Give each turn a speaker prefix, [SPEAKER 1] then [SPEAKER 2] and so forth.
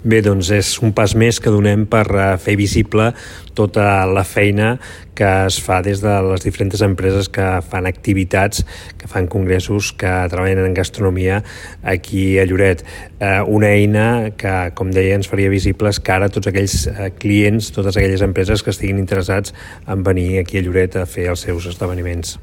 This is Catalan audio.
[SPEAKER 1] Bé, doncs és un pas més que donem per eh, fer visible tota la feina que es fa des de les diferents empreses que fan activitats, que fan congressos, que treballen en gastronomia aquí a Lloret. Eh, una eina que, com deia, ens faria visibles que ara tots aquells eh, clients, totes aquelles empreses que estiguin interessats en venir aquí a Lloret a fer els seus esdeveniments.